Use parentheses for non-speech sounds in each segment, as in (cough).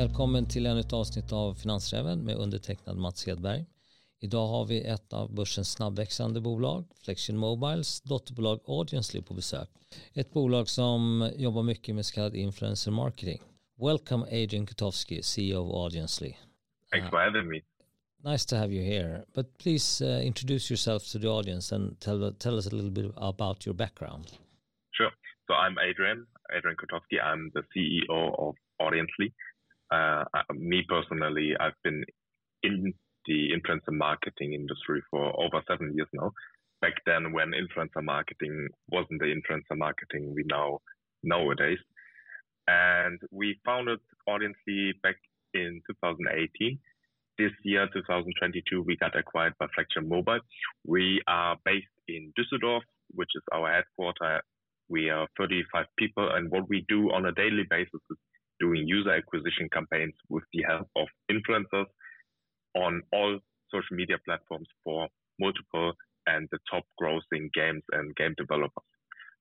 Välkommen till ännu ett avsnitt av Finansräven med undertecknad Mats Hedberg. Idag har vi ett av börsens snabbväxande bolag, Flexion Mobiles dotterbolag Audiensely på besök. Ett bolag som jobbar mycket med så kallad influencer marketing. Welcome Adrian Kutowski, CEO of Audiensely. Thanks for having me. Nice to have you here. But please uh, introduce yourself to the audience and tell, tell us a little bit about your background. Sure. So I'm Adrian, Adrian Kotowski. I'm the CEO of Audiensely. Uh, me personally, I've been in the influencer marketing industry for over seven years now. Back then, when influencer marketing wasn't the influencer marketing we know nowadays. And we founded Audiencly back in 2018. This year, 2022, we got acquired by Flexion Mobile. We are based in Düsseldorf, which is our headquarters. We are 35 people, and what we do on a daily basis is doing user acquisition campaigns with the help of influencers on all social media platforms for multiple and the top grossing games and game developers.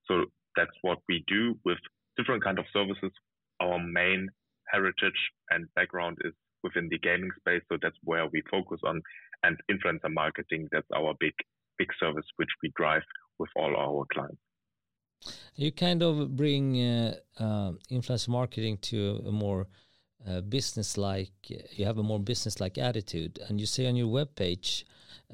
So that's what we do with different kind of services. Our main heritage and background is within the gaming space, so that's where we focus on. And influencer marketing, that's our big big service which we drive with all our clients. You kind of bring uh, uh, influencer marketing to a more uh, business-like. You have a more business-like attitude, and you say on your webpage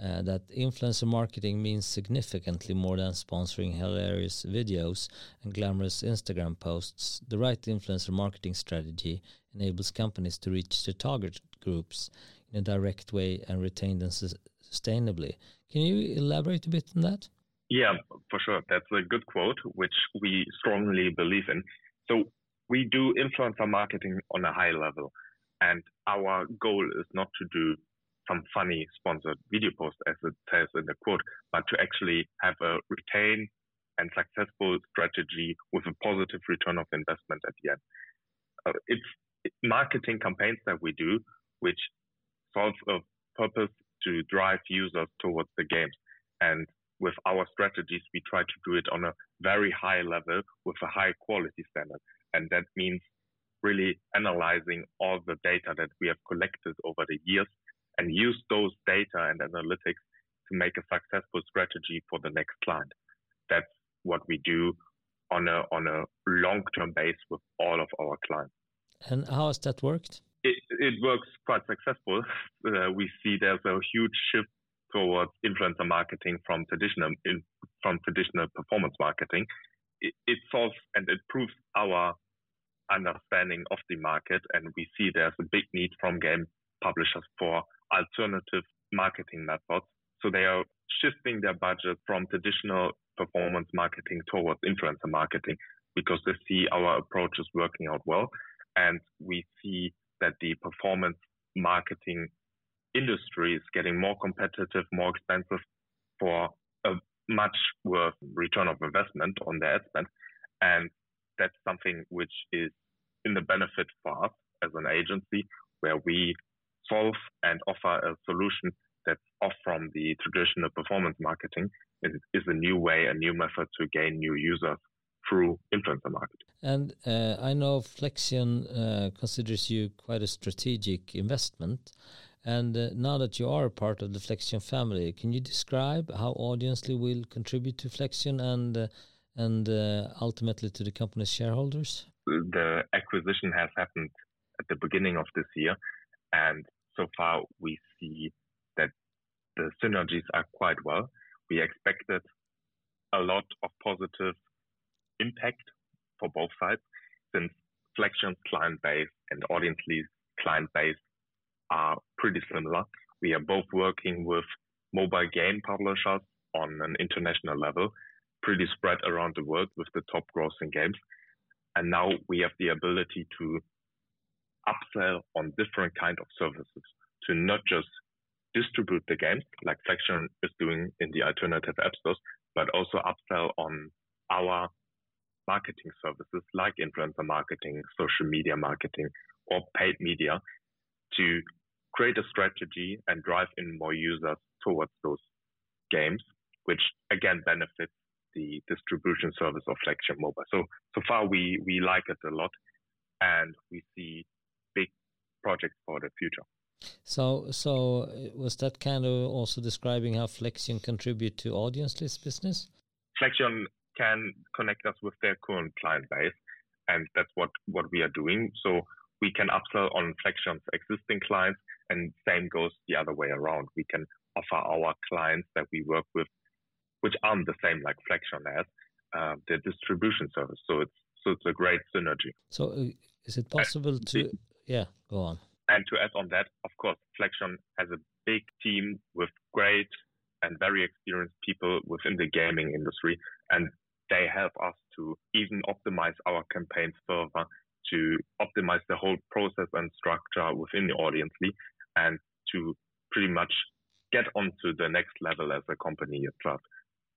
uh, that influencer marketing means significantly more than sponsoring hilarious videos and glamorous Instagram posts. The right influencer marketing strategy enables companies to reach their target groups in a direct way and retain them sustainably. Can you elaborate a bit on that? Yeah, for sure. That's a good quote, which we strongly believe in. So we do influencer marketing on a high level. And our goal is not to do some funny sponsored video post, as it says in the quote, but to actually have a retain and successful strategy with a positive return of investment at the end. Uh, it's marketing campaigns that we do, which solve a purpose to drive users towards the games. And with our strategies, we try to do it on a very high level with a high quality standard. And that means really analyzing all the data that we have collected over the years and use those data and analytics to make a successful strategy for the next client. That's what we do on a on a long term base with all of our clients. And how has that worked? It, it works quite successful. (laughs) Uh, we see there's a huge shift towards influencer marketing from traditional from traditional performance marketing. It, it solves and it proves our understanding of the market, and we see there's a big need from game publishers for alternative marketing methods. So they are shifting their budget from traditional performance marketing towards influencer marketing because they see our approach is working out well. And we see that the performance marketing industry is getting more competitive, more expensive for a much worse return of investment on their ad spend. And that's something which is in the benefit for us as an agency where we solve and offer a solution that's off from the traditional performance marketing is a new way, a new method to gain new users through influencer marketing. And uh, I know Flexion uh, considers you quite a strategic investment. And uh, now that you are a part of the Flexion family, can you describe how Audiencly will contribute to Flexion and uh, and uh, ultimately to the company's shareholders? The acquisition has happened at the beginning of this year, and so far we see that the synergies are quite well. We expected a lot of positive impact for both sides since Flexion's client base and Audiencly's client base are pretty similar. We are both working with mobile game publishers on an international level, pretty spread around the world with the top grossing games. And now we have the ability to upsell on different kind of services to not just distribute the games like Flexion is doing in the alternative app stores, but also upsell on our marketing services like influencer marketing, social media marketing, or paid media to create a strategy and drive in more users towards those games, which again benefits the distribution service of Flexion Mobile. So so far we we like it a lot, and we see big projects for the future. So, so was that kind of also describing how Flexion contribute to Audiencly's business? Flexion can connect us with their current client base, and that's what what we are doing. So we can upsell on Flexion's existing clients, and same goes the other way around. We can offer our clients that we work with, which aren't the same like Flexion as, uh, the distribution service. So it's so it's a great synergy. So uh, is it possible to? Yeah, go on. And to add on that, of course, Flexion has a big team with great and very experienced people within the gaming industry, and they help us to even optimize our campaigns further, to optimize the whole process and structure within the Audiencly, and to pretty much get onto the next level as a company itself.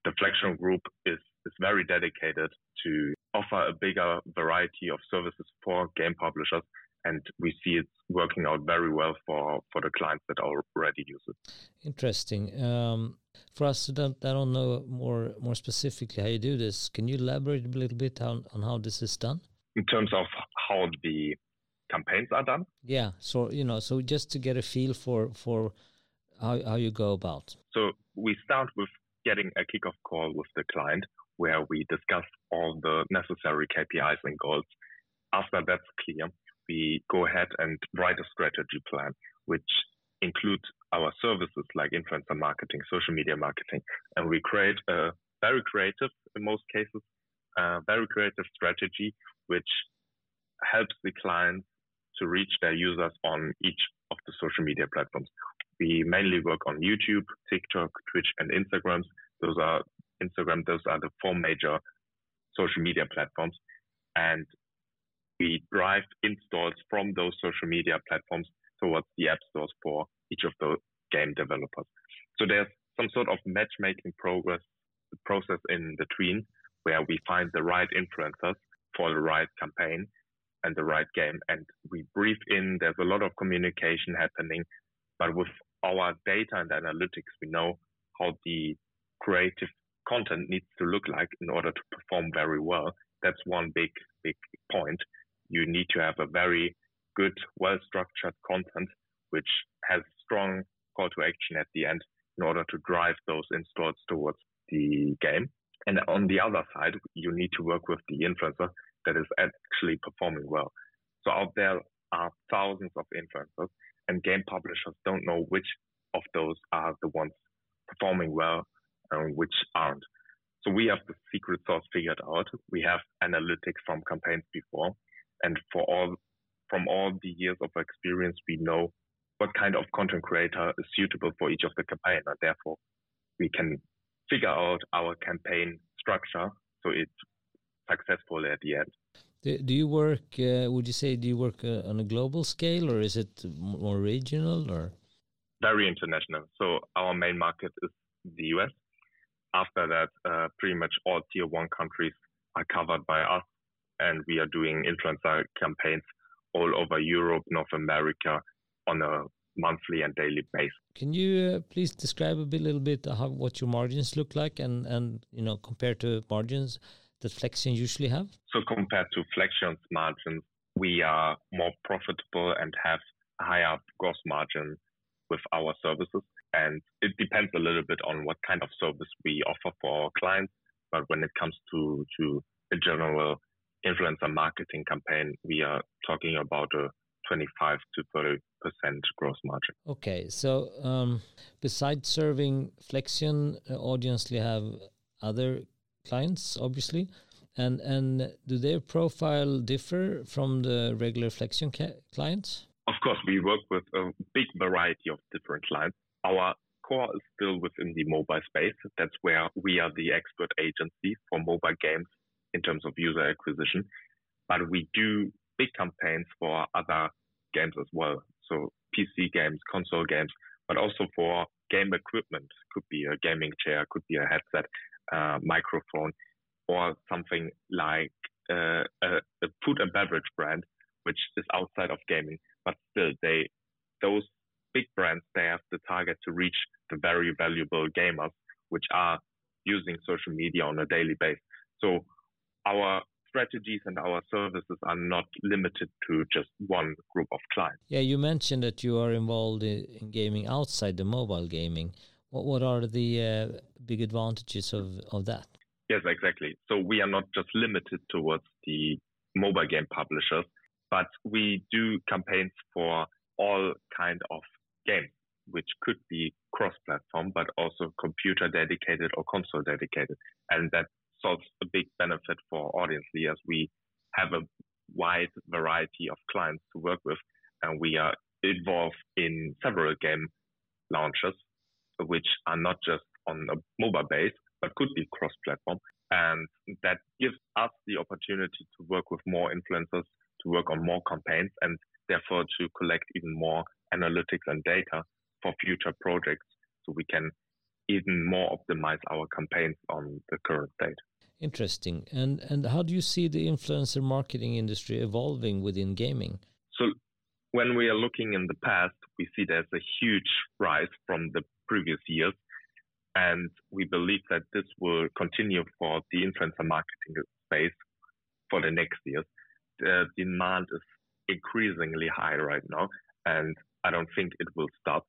The Flexion Group is, is very dedicated to offer a bigger variety of services for game publishers and we see it's working out very well for for the clients that already use it. Interesting. Um, for us that don't know more more specifically how you do this, can you elaborate a little bit on, on how this is done? In terms of how the campaigns are done. Yeah. So you know, so just to get a feel for for how how you go about. So we start with getting a kickoff call with the client where we discuss all the necessary KPIs and goals. After that's clear, we go ahead and write a strategy plan, which includes our services like influencer marketing, social media marketing, and we create a very creative, in most cases, very creative strategy which helps the clients to reach their users on each of the social media platforms. We mainly work on YouTube, TikTok, Twitch, and Instagrams. Those are Instagram. Those are the four major social media platforms, and we drive installs from those social media platforms towards the app stores for each of the game developers. So there's some sort of matchmaking progress process in between where we find the right influencers for the right campaign and the right game. And we brief in, there's a lot of communication happening, but with our data and analytics, we know how the creative content needs to look like in order to perform very well. That's one big, big point you need to have a very good, well structured content, which has strong call to action at the end in order to drive those installs towards the game. And on the other side, you need to work with the influencer that is actually performing well. So out there are thousands of influencers and game publishers don't know which of those are the ones performing well and which aren't. So we have the secret sauce figured out. We have analytics from campaigns before and for all from all the years of experience, we know what kind of content creator is suitable for each of the campaign, and therefore we can figure out our campaign structure so it's successful at the end. Do, do you work? Uh, would you say do you work uh, on a global scale, or is it more regional, or very international? So our main market is the US. After that, uh, pretty much all tier one countries are covered by us and we are doing influencer campaigns all over Europe, North America on a monthly and daily basis. Can you uh, please describe a bit, little bit how what your margins look like and and you know compared to margins that Flexion usually have? So compared to Flexion's margins, we are more profitable and have higher gross margin with our services. And it depends a little bit on what kind of service we offer for our clients. But when it comes to to a general influencer marketing campaign, we are talking about a 25 to 30 percent gross margin. Okay, so um, besides serving Flexion, uh, Audiencly have other clients, obviously, and and do their profile differ from the regular Flexion clients? Of course, we work with a big variety of different clients. Our core is still within the mobile space. That's where we are the expert agency for mobile games in terms of user acquisition. But we do big campaigns for other games as well. So PC games, console games, but also for game equipment. Could be a gaming chair, could be a headset, uh, microphone, or something like uh, a, a, food and beverage brand, which is outside of gaming, but still they those big brands they have the target to reach the very valuable gamers, which are using social media on a daily basis. So our strategies and our services are not limited to just one group of clients. Yeah, you mentioned that you are involved in gaming outside the mobile gaming. What what are the uh, big advantages of, of that? Yes, exactly. So we are not just limited towards the mobile game publishers, but we do campaigns for all kind of games, which could be cross-platform, but also computer dedicated or console dedicated, and that solves a big benefit for Audiencly as we have a wide variety of clients to work with, and we are involved in several game launches, which are not just on a mobile base, but could be cross-platform. And that gives us the opportunity to work with more influencers, to work on more campaigns, and therefore to collect even more analytics and data for future projects so we can even more optimize our campaigns on the current state. Interesting. And and how do you see the influencer marketing industry evolving within gaming? So when we are looking in the past, we see there's a huge rise from the previous years. And we believe that this will continue for the influencer marketing space for the next years. The demand is increasingly high right now, and I don't think it will stop.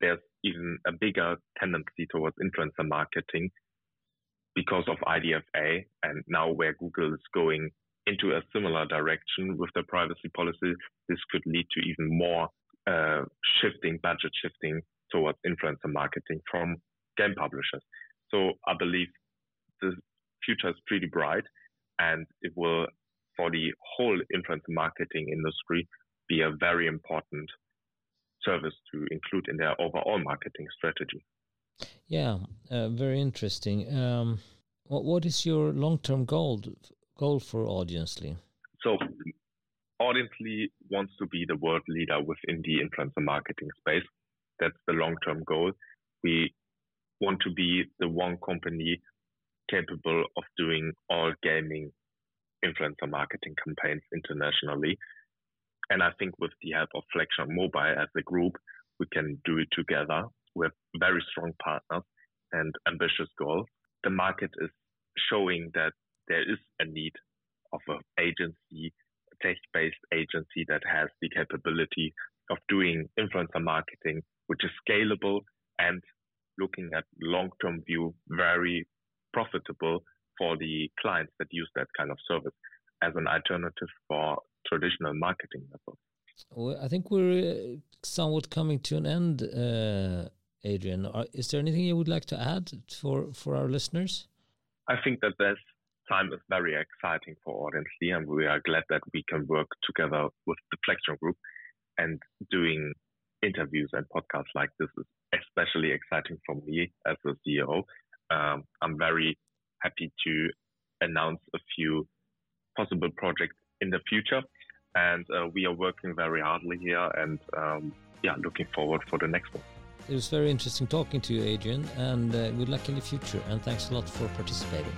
There's even a bigger tendency towards influencer marketing because of IDFA and now where Google is going into a similar direction with the privacy policy, this could lead to even more uh, shifting, budget shifting towards influencer marketing from game publishers. So I believe the future is pretty bright and it will, for the whole influencer marketing industry, be a very important service to include in their overall marketing strategy. Yeah, uh, very interesting. Um, what what is your long term goal goal for Audiencly? So, Audiencly wants to be the world leader within the influencer marketing space. That's the long term goal. We want to be the one company capable of doing all gaming influencer marketing campaigns internationally. And I think with the help of Flexion Mobile as a group, we can do it together with very strong partners and ambitious goals. The market is showing that there is a need of an agency, a tech-based agency that has the capability of doing influencer marketing, which is scalable and looking at long-term view, very profitable for the clients that use that kind of service as an alternative for traditional marketing methods. Well, I think we're uh, somewhat coming to an end, uh, Adrian. Are, is there anything you would like to add for, for our listeners? I think that this time is very exciting for Audiencly, and we are glad that we can work together with the Flexion Group and doing interviews and podcasts like this is especially exciting for me as a CEO. Um, I'm very happy to announce a few possible projects in the future. And uh, we are working very hardly here and um, yeah, looking forward for the next one. It was very interesting talking to you, Adrian, and uh, good luck in the future. And thanks a lot for participating.